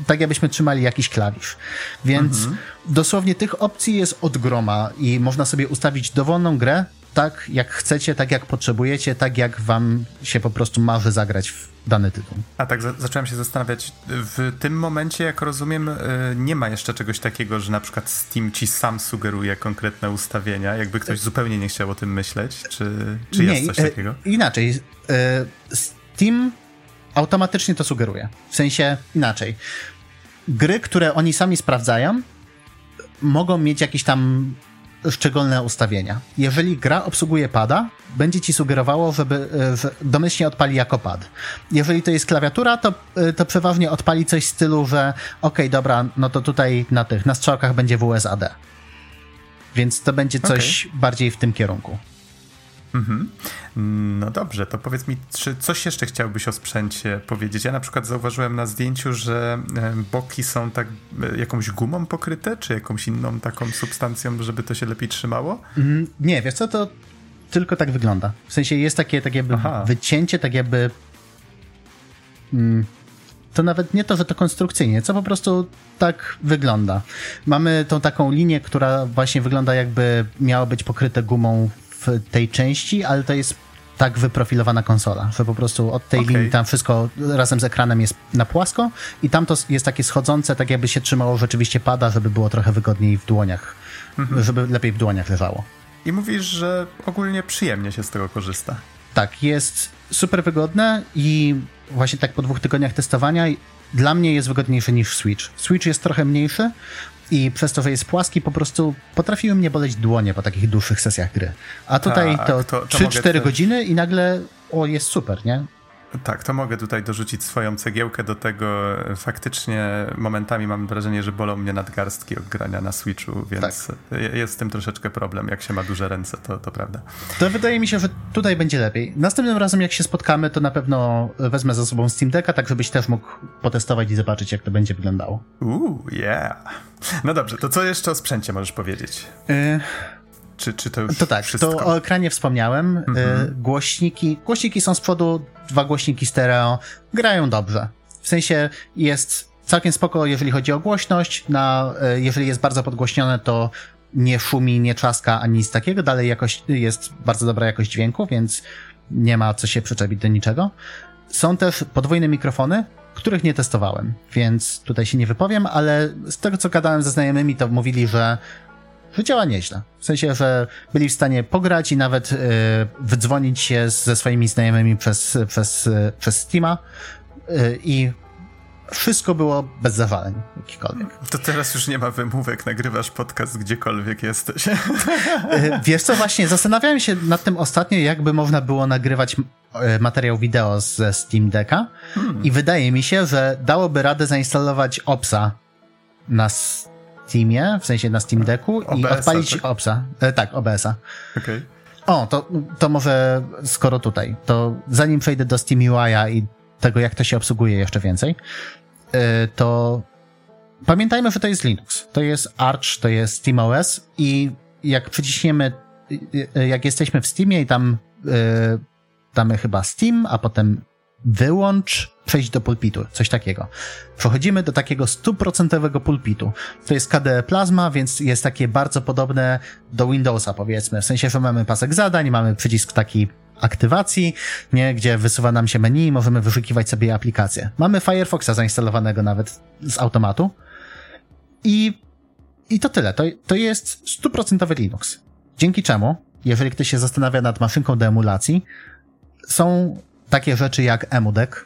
tak jakbyśmy trzymali jakiś klawisz. Więc mhm. dosłownie tych opcji jest od groma i można sobie ustawić dowolną grę tak, jak chcecie, tak jak potrzebujecie, tak jak wam się po prostu marzy zagrać w dany tytuł. A tak za zacząłem się zastanawiać, w tym momencie, jak rozumiem, y, nie ma jeszcze czegoś takiego, że na przykład Steam ci sam sugeruje konkretne ustawienia, jakby ktoś zupełnie nie chciał o tym myśleć, czy, czy nie, jest coś takiego? Inaczej. Steam automatycznie to sugeruje. W sensie inaczej. Gry, które oni sami sprawdzają, mogą mieć jakieś tam szczególne ustawienia. Jeżeli gra obsługuje pada, będzie ci sugerowało, żeby że domyślnie odpali jako pad. Jeżeli to jest klawiatura, to, to przeważnie odpali coś w stylu, że ok, dobra, no to tutaj na tych, na strzałkach będzie WSAD. Więc to będzie coś okay. bardziej w tym kierunku. Mhm. No dobrze, to powiedz mi, czy coś jeszcze chciałbyś o sprzęcie powiedzieć? Ja na przykład zauważyłem na zdjęciu, że boki są tak e, jakąś gumą pokryte, czy jakąś inną taką substancją, żeby to się lepiej trzymało? Mm, nie, wiesz co, to tylko tak wygląda. W sensie jest takie tak jakby Aha. wycięcie, tak jakby... Mm, to nawet nie to, że to konstrukcyjnie, co po prostu tak wygląda. Mamy tą taką linię, która właśnie wygląda jakby miała być pokryte gumą w tej części, ale to jest tak wyprofilowana konsola, że po prostu od tej Okej. linii tam wszystko razem z ekranem jest na płasko i tam to jest takie schodzące, tak jakby się trzymało rzeczywiście pada, żeby było trochę wygodniej w dłoniach, żeby lepiej w dłoniach leżało. I mówisz, że ogólnie przyjemnie się z tego korzysta. Tak, jest super wygodne i właśnie tak po dwóch tygodniach testowania dla mnie jest wygodniejszy niż Switch. Switch jest trochę mniejszy i przez to, że jest płaski, po prostu potrafiły mnie boleć dłonie po takich dłuższych sesjach gry. A tutaj Tak, to, to- to 3-4 mogę też- godziny i nagle o, jest super, nie? Tak, to mogę tutaj dorzucić swoją cegiełkę do tego. Faktycznie momentami mam wrażenie, że bolą mnie nadgarstki od grania na Switchu, więc Tak. jest z tym troszeczkę problem. Jak się ma duże ręce, to, to prawda. To wydaje mi się, że tutaj będzie lepiej. Następnym razem, jak się spotkamy, to na pewno wezmę ze sobą Steam Decka, tak żebyś też mógł potestować i zobaczyć, jak to będzie wyglądało. Uuu, yeah. No dobrze, to co jeszcze o sprzęcie możesz powiedzieć? Yy, Czy, czy to już To tak, wszystko? to o ekranie wspomniałem. Y, głośniki, głośniki są z przodu, dwa głośniki stereo, grają dobrze. W sensie jest całkiem spoko, jeżeli chodzi o głośność. Na, y, jeżeli jest bardzo podgłośnione, to nie szumi, nie trzaska ani nic takiego. Dalej jakoś, jest bardzo dobra jakość dźwięku, więc nie ma co się przyczepić do niczego. Są też podwójne mikrofony, których nie testowałem, więc tutaj się nie wypowiem, ale z tego co gadałem ze znajomymi, to mówili, że że działa nieźle. W sensie, że byli w stanie pograć i nawet y, wydzwonić się ze swoimi znajomymi przez, przez, y, przez Steama y, i wszystko było bez zawaleń jakichkolwiek. To teraz już nie ma wymówek, nagrywasz podcast gdziekolwiek jesteś. Wiesz co, właśnie zastanawiałem się nad tym ostatnio, jakby można było nagrywać materiał wideo ze Steam Decka i wydaje mi się, że dałoby radę zainstalować OPSa na Steamie, w sensie na Steam Decku i odpalić tak? OPSa. E, tak, OBS-a. Okej. O, to, to może skoro tutaj, to zanim przejdę do SteamUI'a i tego, jak to się obsługuje jeszcze więcej, yy, to pamiętajmy, że to jest Linux. To jest Arch, to jest SteamOS i jak przyciśniemy, yy, yy, jak jesteśmy w Steamie i tam damy chyba Steam, a potem wyłącz, przejść do pulpitu, coś takiego. Przechodzimy do takiego stuprocentowego pulpitu. To jest KDE Plasma, więc jest takie bardzo podobne do Windowsa, powiedzmy. W sensie, że mamy pasek zadań, mamy przycisk taki aktywacji, nie, gdzie wysuwa nam się menu i możemy wyszukiwać sobie aplikacje. Mamy Firefoxa zainstalowanego nawet z automatu. I, i to tyle. To, to jest stuprocentowy Linux. Dzięki czemu, jeżeli ktoś się zastanawia nad maszynką do emulacji, są takie rzeczy jak EmuDeck.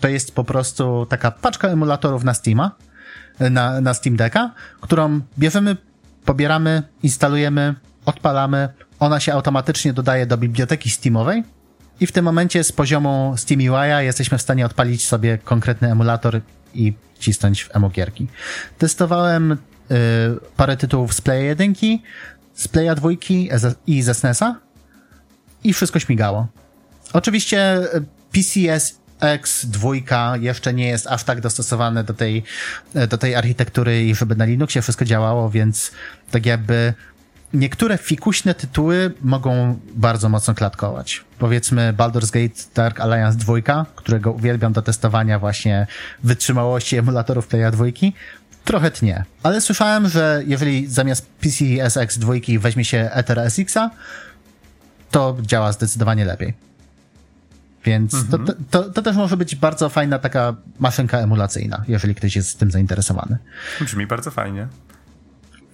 To jest po prostu taka paczka emulatorów na Steama, na, na Steam Decka, którą bierzemy, pobieramy, instalujemy, odpalamy. Ona się automatycznie dodaje do biblioteki Steamowej i w tym momencie z poziomu SteamUI'a jesteśmy w stanie odpalić sobie konkretny emulator i cisnąć w emogierki. Testowałem y, parę tytułów z Playa 1, z Playa 2 i ze SNESa i wszystko śmigało. Oczywiście y, PCS X2 jeszcze nie jest aż tak dostosowane do tej, do tej architektury i żeby na Linuxie wszystko działało, więc tak jakby niektóre fikuśne tytuły mogą bardzo mocno klatkować. Powiedzmy Baldur's Gate Dark Alliance 2, którego uwielbiam do testowania właśnie wytrzymałości emulatorów Playa 2, trochę tnie. Ale słyszałem, że jeżeli zamiast PCSX 2 weźmie się Ether SX-a, to działa zdecydowanie lepiej. Więc to, to, to też może być bardzo fajna taka maszynka emulacyjna, jeżeli ktoś jest z tym zainteresowany. Brzmi bardzo fajnie.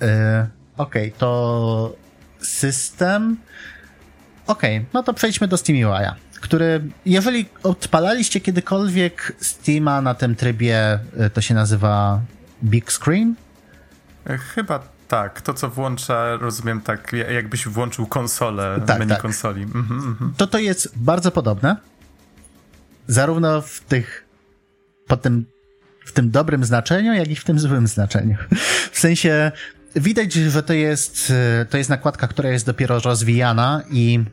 Yy, Okej, to system. Okej, no to przejdźmy do SteamUI'a, który, jeżeli odpalaliście kiedykolwiek Steama na tym trybie, y, to się nazywa Big Screen. E, Chyba tak. To, co włącza, rozumiem tak, ja- jakbyś włączył konsolę, Tak, menu tak. konsoli. Mhm, mhm. To to jest bardzo podobne. Zarówno w tych, po tym, w tym dobrym znaczeniu, jak i w tym złym znaczeniu. W sensie, widać, że to jest, y, to jest nakładka, która jest dopiero rozwijana i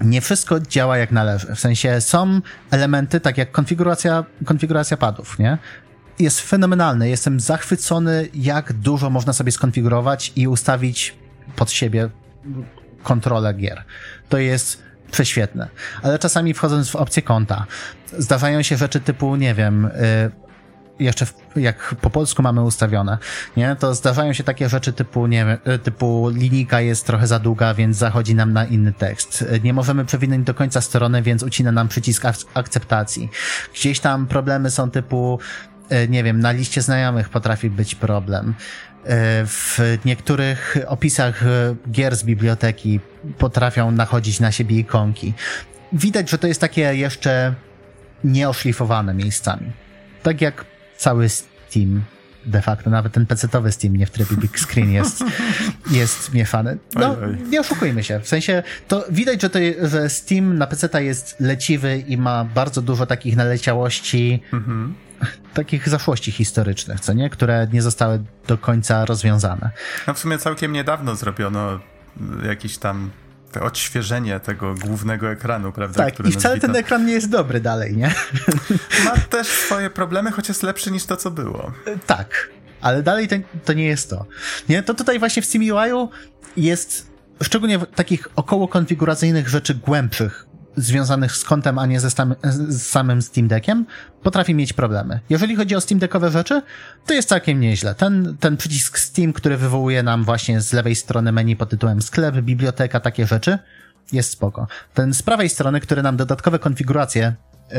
nie wszystko działa jak należy. W sensie są elementy, tak jak konfiguracja, konfiguracja padów, nie? Jest fenomenalny. Jestem zachwycony, jak dużo można sobie skonfigurować i ustawić pod siebie kontrolę gier. To jest prześwietne. Ale czasami wchodząc w opcję konta, zdarzają się rzeczy typu, nie wiem, y, jeszcze w, jak po polsku mamy ustawione, nie, to zdarzają się takie rzeczy typu, nie wiem, typu linijka jest trochę za długa, więc zachodzi nam na inny tekst. Nie możemy przewinąć do końca strony, więc ucina nam przycisk akceptacji. Gdzieś tam problemy są typu, nie wiem, na liście znajomych potrafi być problem. W niektórych opisach gier z biblioteki potrafią nachodzić na siebie ikonki. Widać, że to jest takie jeszcze nieoszlifowane miejscami. Tak jak cały Steam de facto, nawet ten PC-towy Steam nie w trybie big screen jest, jest mieszany. No, nie oszukujmy się. W sensie, to widać, że, to, że Steam na PC jest leciwy i ma bardzo dużo takich naleciałości, mhm. Takich zaszłości historycznych, co nie? Które nie zostały do końca rozwiązane. No w sumie całkiem niedawno zrobiono jakiś tam odświeżenie tego głównego ekranu, prawda? Tak, i wcale ten ekran nie jest dobry dalej, nie? Ma też swoje problemy, choć jest lepszy niż to, co było. Tak, ale dalej to, to nie jest to. Nie, to tutaj właśnie w SteamUI jest szczególnie takich około konfiguracyjnych rzeczy głębszych, związanych z kontem, a nie ze z samym Steam Deckiem, potrafi mieć problemy. Jeżeli chodzi o Steam Deckowe rzeczy, to jest całkiem nieźle. Ten, ten przycisk Steam, który wywołuje nam właśnie z lewej strony menu pod tytułem sklep, biblioteka, takie rzeczy, jest spoko. Ten z prawej strony, który nam dodatkowe konfiguracje yy,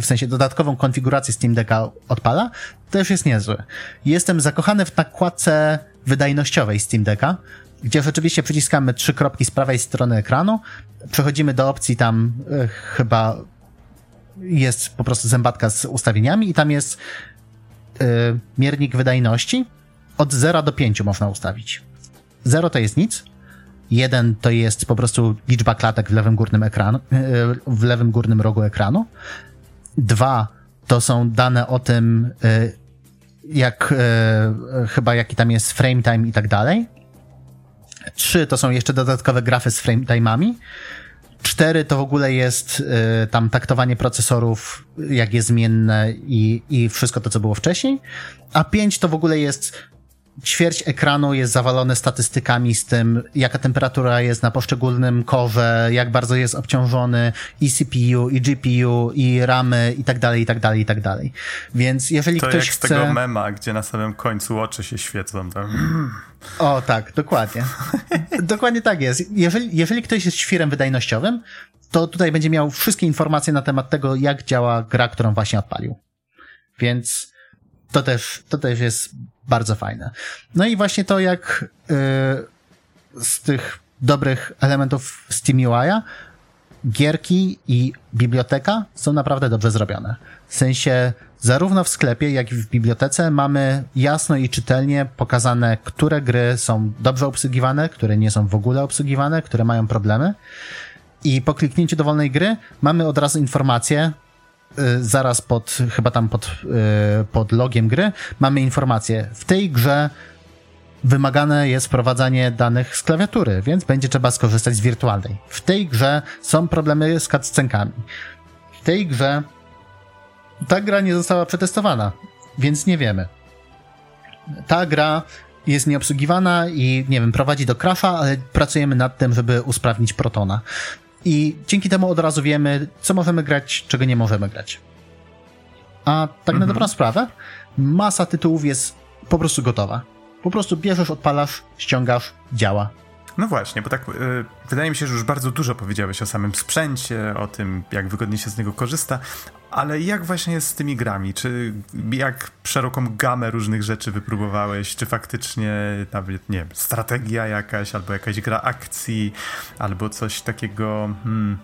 w sensie dodatkową konfigurację Steam Decka odpala, też jest niezły. Jestem zakochany w nakładce wydajnościowej Steam Decka, gdzie rzeczywiście przyciskamy trzy kropki z prawej strony ekranu, przechodzimy do opcji tam e, chyba jest po prostu zębatka z ustawieniami i tam jest e, miernik wydajności. Od 0 do 5 można ustawić. 0 to jest nic, 1 to jest po prostu liczba klatek w lewym górnym ekranu, e, w lewym górnym rogu ekranu. 2 to są dane o tym, jak chyba jaki tam jest frame time i tak dalej. Trzy to są jeszcze dodatkowe grafy z frame time'ami. Cztery to w ogóle jest y, tam taktowanie procesorów, jak jest zmienne i, i wszystko to, co było wcześniej. A pięć to w ogóle jest ćwierć ekranu jest zawalone statystykami z tym, jaka temperatura jest na poszczególnym korze, jak bardzo jest obciążony i CPU, i GPU, i ramy, i tak dalej, i tak dalej, i tak dalej. Więc jeżeli to ktoś jak chce... z tego mema, gdzie na samym końcu oczy się świecą. Tak? O, tak, dokładnie. dokładnie tak jest. Jeżeli, jeżeli ktoś jest świrem wydajnościowym, to tutaj będzie miał wszystkie informacje na temat tego, jak działa gra, którą właśnie odpalił. Więc to też, to też jest bardzo fajne. No i właśnie to, jak yy, z tych dobrych elementów SteamUI'a gierki i biblioteka są naprawdę dobrze zrobione. W sensie zarówno w sklepie, jak i w bibliotece mamy jasno i czytelnie pokazane, które gry są dobrze obsługiwane, które nie są w ogóle obsługiwane, które mają problemy. I po kliknięciu dowolnej gry mamy od razu informację, zaraz pod, chyba tam pod, y, pod logiem gry, mamy informację. W tej grze wymagane jest wprowadzanie danych z klawiatury, więc będzie trzeba skorzystać z wirtualnej. W tej grze są problemy z cutscenkami. W tej grze ta gra nie została przetestowana, więc nie wiemy. Ta gra jest nieobsługiwana i, nie wiem, prowadzi do crasha, ale pracujemy nad tym, żeby usprawnić Protona. I dzięki temu od razu wiemy, co możemy grać, czego nie możemy grać. A tak mhm. na dobrą sprawę, masa tytułów jest po prostu gotowa. Po prostu bierzesz, odpalasz, ściągasz, działa. No właśnie, bo tak yy, wydaje mi się, że już bardzo dużo powiedziałeś o samym sprzęcie, o tym, jak wygodnie się z niego korzysta, ale jak właśnie jest z tymi grami? Czy jak szeroką gamę różnych rzeczy wypróbowałeś? Czy faktycznie nawet, nie wiem, strategia jakaś, albo jakaś gra akcji, albo coś takiego... Hmm.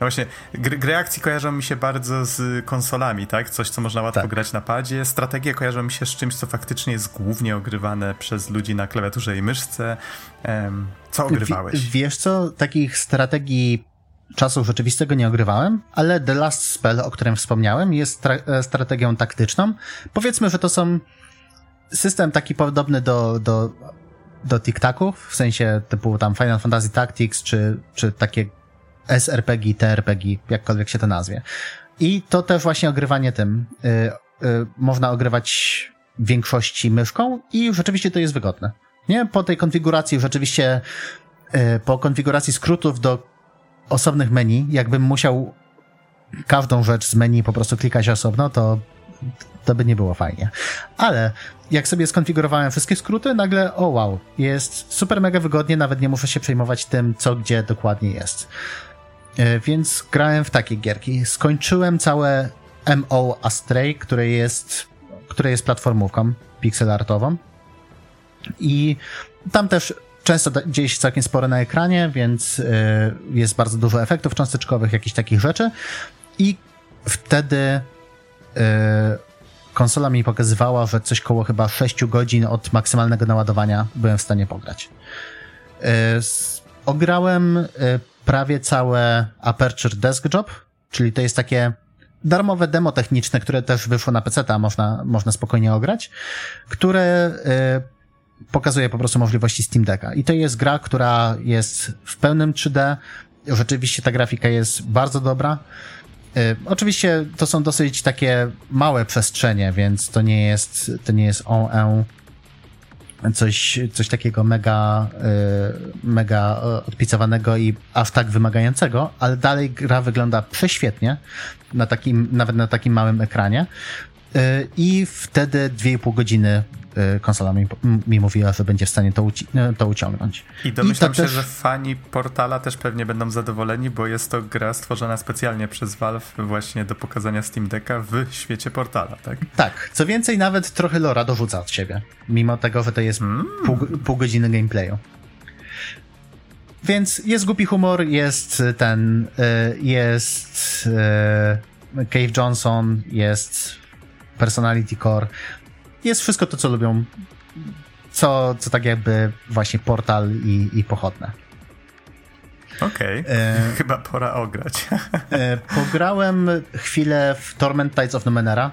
No właśnie, gry, gry, akcji kojarzą mi się bardzo z konsolami, tak? Coś, co można łatwo tak. grać na padzie. Strategie kojarzą mi się z czymś, co faktycznie jest głównie ogrywane przez ludzi na klawiaturze i myszce. Um, co ogrywałeś? W, wiesz co, takich strategii czasu rzeczywistego nie ogrywałem, ale The Last Spell, o którym wspomniałem, jest e, strategią taktyczną. Powiedzmy, że to są system taki podobny do, do, do tic-taków, w sensie typu tam Final Fantasy Tactics, czy, czy takie SRPG, TRPG, jakkolwiek się to nazwie. I to też właśnie ogrywanie tym. Y, y, można ogrywać większości myszką i rzeczywiście to jest wygodne. Nie? Po tej konfiguracji rzeczywiście, y, po konfiguracji skrótów do osobnych menu, jakbym musiał każdą rzecz z menu po prostu klikać osobno, to to by nie było fajnie. Ale jak sobie skonfigurowałem wszystkie skróty, nagle, o wow, jest super mega wygodnie, nawet nie muszę się przejmować tym, co gdzie dokładnie jest. E, więc grałem w takie gierki. Skończyłem całe MO Astray, które jest, które jest platformówką pixelartową. I tam też często dzieje się całkiem sporo na ekranie, więc y, jest bardzo dużo efektów cząsteczkowych, jakichś takich rzeczy. I wtedy y, konsola mi pokazywała, że coś koło chyba 6 godzin od maksymalnego naładowania byłem w stanie pograć. Y, ograłem prawie całe Aperture Desk Job, czyli to jest takie darmowe demo techniczne, które też wyszło na PC, a można, można spokojnie ograć, które pokazuje po prostu możliwości Steam Decka. I to jest gra, która jest w pełnym 3D. Rzeczywiście ta grafika jest bardzo dobra. Y, oczywiście to są dosyć takie małe przestrzenie, więc to nie jest, to nie jest on coś, coś takiego mega, y, mega odpicowanego i aż tak wymagającego, ale dalej gra wygląda prześwietnie na takim, nawet na takim małym ekranie. Y, I wtedy 2,5 godziny konsola mi, mi mówiła, że będzie w stanie to, uci y, to uciągnąć. I domyślam I się, też... że fani Portala też pewnie będą zadowoleni, bo jest to gra stworzona specjalnie przez Valve właśnie do pokazania Steam Decka w świecie Portala, tak? Tak. Co więcej, nawet trochę lora dorzuca od siebie, mimo tego, że to jest mm. pół, pół godziny gameplayu. Więc jest głupi humor, jest ten, y, jest Cave Johnson, jest Personality Core, jest wszystko to, co lubią, co, co tak jakby właśnie portal i, i pochodne. Okej, okay. e, chyba pora ograć. e, pograłem chwilę w Torment Tides of Numenera,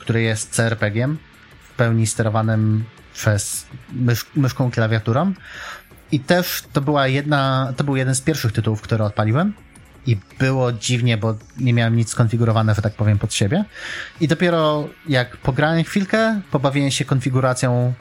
który jest CRPG-iem, w pełni sterowanym przez mysz, myszką klawiaturą. I też to była jedna, to był jeden z pierwszych tytułów, które odpaliłem i było dziwnie, bo nie miałem nic skonfigurowane, że tak powiem, pod siebie. I dopiero jak pograłem chwilkę, pobawiłem się konfiguracją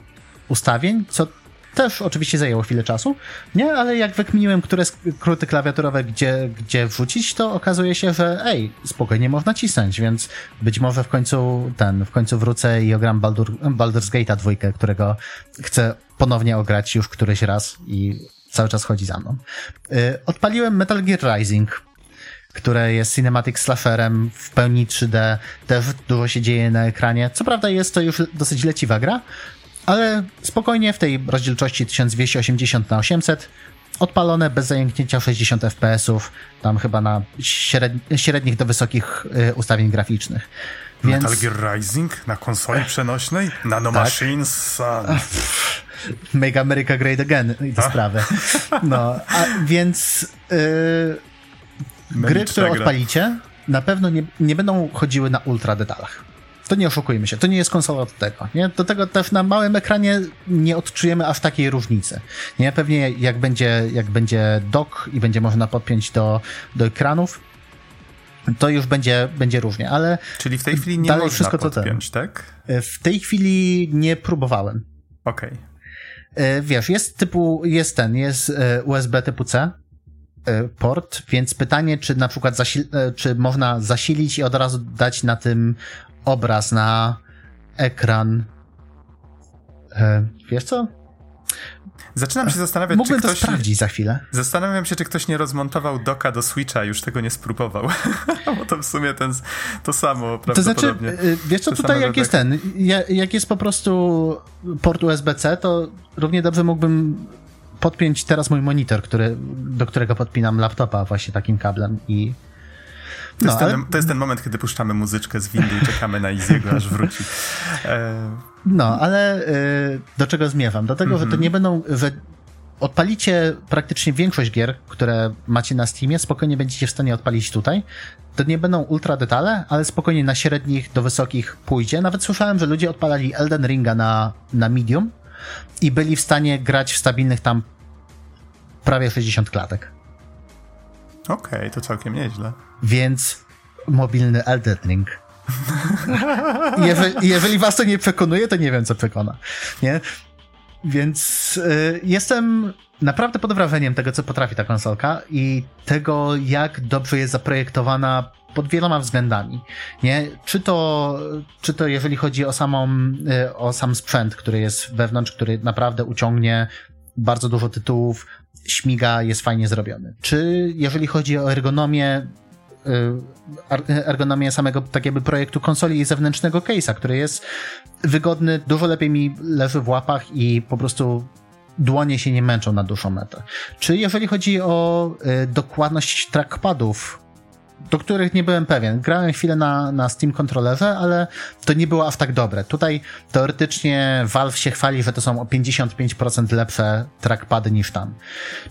ustawień, co też oczywiście zajęło chwilę czasu, nie? Ale jak wykminiłem, które skróty klawiaturowe gdzie, gdzie wrzucić, to okazuje się, że ej, spokojnie można cisnąć, więc być może w końcu ten, w końcu wrócę i ogram Baldur, Baldur's Gate'a dwójkę, którego chcę ponownie ograć już któryś raz i cały czas chodzi za mną. Yy, odpaliłem Metal Gear Rising, które jest cinematic slasherem w pełni 3D, też dużo się dzieje na ekranie. Co prawda jest to już dosyć leciwa gra, ale spokojnie w tej rozdzielczości 1280 na 800 odpalone bez zajęknięcia 60 fps-ów, tam chyba na średnich do wysokich y, ustawień graficznych. Więc... Metal Gear Rising na konsoli przenośnej? Nano tak. Machines? Make America Great Again i te sprawy. No, a więc... Y, gry, które gra. odpalicie, na pewno nie, nie będą chodziły na ultra detalach. To nie oszukujmy się, to nie jest konsola od tego. Nie? Do tego też na małym ekranie nie odczujemy aż takiej różnicy. Nie? Pewnie jak będzie, jak będzie dock i będzie można podpiąć do, do ekranów, to już będzie, będzie różnie, ale. Czyli w tej chwili nie można wszystko podpiąć, to tak? W tej chwili nie próbowałem. Okej. Okay. E, wiesz, jest typu, jest ten, jest e, USB typu C, E, port, więc pytanie, czy na przykład e, czy można zasilić i od razu dać na tym obraz na ekran. E, wiesz co? Zaczynam się zastanawiać, Mógłbym czy ktoś... to sprawdzić za chwilę. Zastanawiam się, czy ktoś nie rozmontował doka do Switcha, już tego nie spróbował. Bo to w sumie ten, to samo prawdopodobnie. To znaczy, wiesz co, tutaj jak jest ten, jak jest po prostu port USB-C, to równie dobrze mógłbym podpiąć teraz mój monitor, który, do którego podpinam laptopa właśnie takim kablem i to, no, jest ten, ale... to jest ten moment, kiedy puszczamy muzyczkę z windy i czekamy na Iziego, aż wróci. E... No, ale y, do czego zmierzam? Do tego, mm -hmm. że to mhm. nie będą, że odpalicie praktycznie większość gier, które macie na Steamie, spokojnie będziecie w stanie odpalić tutaj. To nie będą ultra detale, ale spokojnie na średnich do wysokich pójdzie. Nawet słyszałem, że ludzie odpalali Elden Ringa na, na medium i byli w stanie grać w stabilnych tam prawie 60 klatek. Okej, okay, to całkiem nieźle. Więc mobilny Elden Ring. jeżeli, jeżeli was to nie przekonuje, to nie wiem, co przekona. Nie? Więc y, jestem naprawdę pod wrażeniem tego, co potrafi ta konsolka i tego, jak dobrze jest zaprojektowana pod wieloma względami. Nie? Czy to, czy to jeżeli chodzi o samą, y, o sam sprzęt, który jest wewnątrz, który naprawdę uciągnie bardzo dużo tytułów, śmiga, jest fajnie zrobiony. Czy jeżeli chodzi o ergonomię, y, ergonomię samego tak jakby projektu konsoli i zewnętrznego case'a, który jest wygodny, dużo lepiej mi leży w łapach i po prostu dłonie się nie męczą na dłuższą metę. Czy jeżeli chodzi o y, dokładność trackpadów, do których nie byłem pewien. Grałem chwilę na, na Steam kontrolerze, ale to nie było aż tak dobre. Tutaj teoretycznie Valve się chwali, że to są o 55% lepsze trackpady niż tam.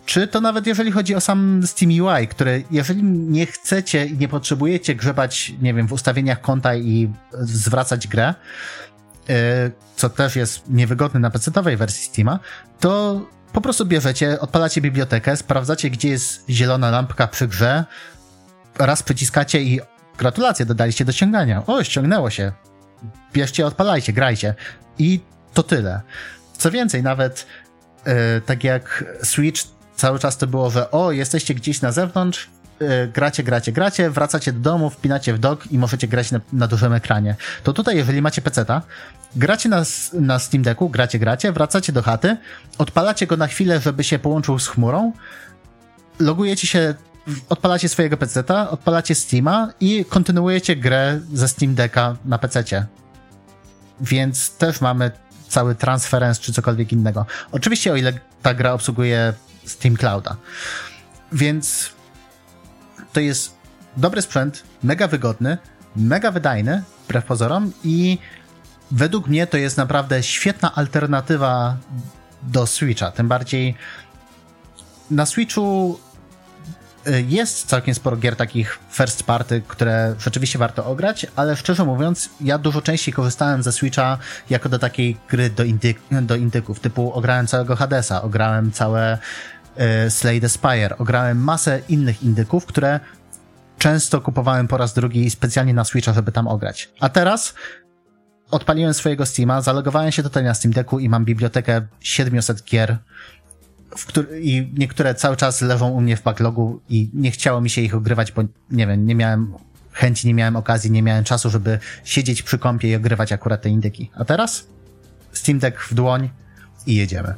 Czy to nawet jeżeli chodzi o sam Steam UI, który jeżeli nie chcecie i nie potrzebujecie grzebać, nie wiem, w ustawieniach konta i zwracać grę, y, co też jest niewygodne na PC-owej wersji Steama, to po prostu bierzecie, odpalacie bibliotekę, sprawdzacie, gdzie jest zielona lampka przy grze, raz przyciskacie i gratulacje, dodaliście do ściągania. O, ściągnęło się. Bierzcie, odpalajcie, grajcie. I to tyle. Co więcej, nawet yy, tak jak Switch cały czas to było, że o, jesteście gdzieś na zewnątrz, yy, gracie, gracie, gracie, wracacie do domu, wpinacie w dock i możecie grać na, na dużym ekranie. To tutaj, jeżeli macie peceta, gracie na, na Steam Decku, gracie, gracie, wracacie do chaty, odpalacie go na chwilę, żeby się połączył z chmurą, logujecie się odpalacie swojego PC-ta, odpalacie Steama i kontynuujecie grę ze Steam Decka na PC-cie. Więc też mamy cały transference czy cokolwiek innego. Oczywiście o ile ta gra obsługuje Steam Clouda. Więc to jest dobry sprzęt, mega wygodny, mega wydajny, wbrew pozorom i według mnie to jest naprawdę świetna alternatywa do Switcha. Tym bardziej na Switchu jest całkiem sporo gier takich first party, które rzeczywiście warto ograć, ale szczerze mówiąc, ja dużo częściej korzystałem ze Switcha jako do takiej gry do, do indyków, typu ograłem całego Hadesa, ograłem całe y, Slay the Spire, ograłem masę innych indyków, które często kupowałem po raz drugi specjalnie na Switcha, żeby tam ograć. A teraz odpaliłem swojego Steama, zalogowałem się tutaj na Steam Decku i mam bibliotekę 700 gier który, i niektóre cały czas leżą u mnie w backlogu i nie chciało mi się ich ogrywać, bo nie wiem, nie miałem chęci, nie miałem okazji, nie miałem czasu, żeby siedzieć przy kąpie i ogrywać akurat te indyki. A teraz Steam Deck w dłoń i jedziemy.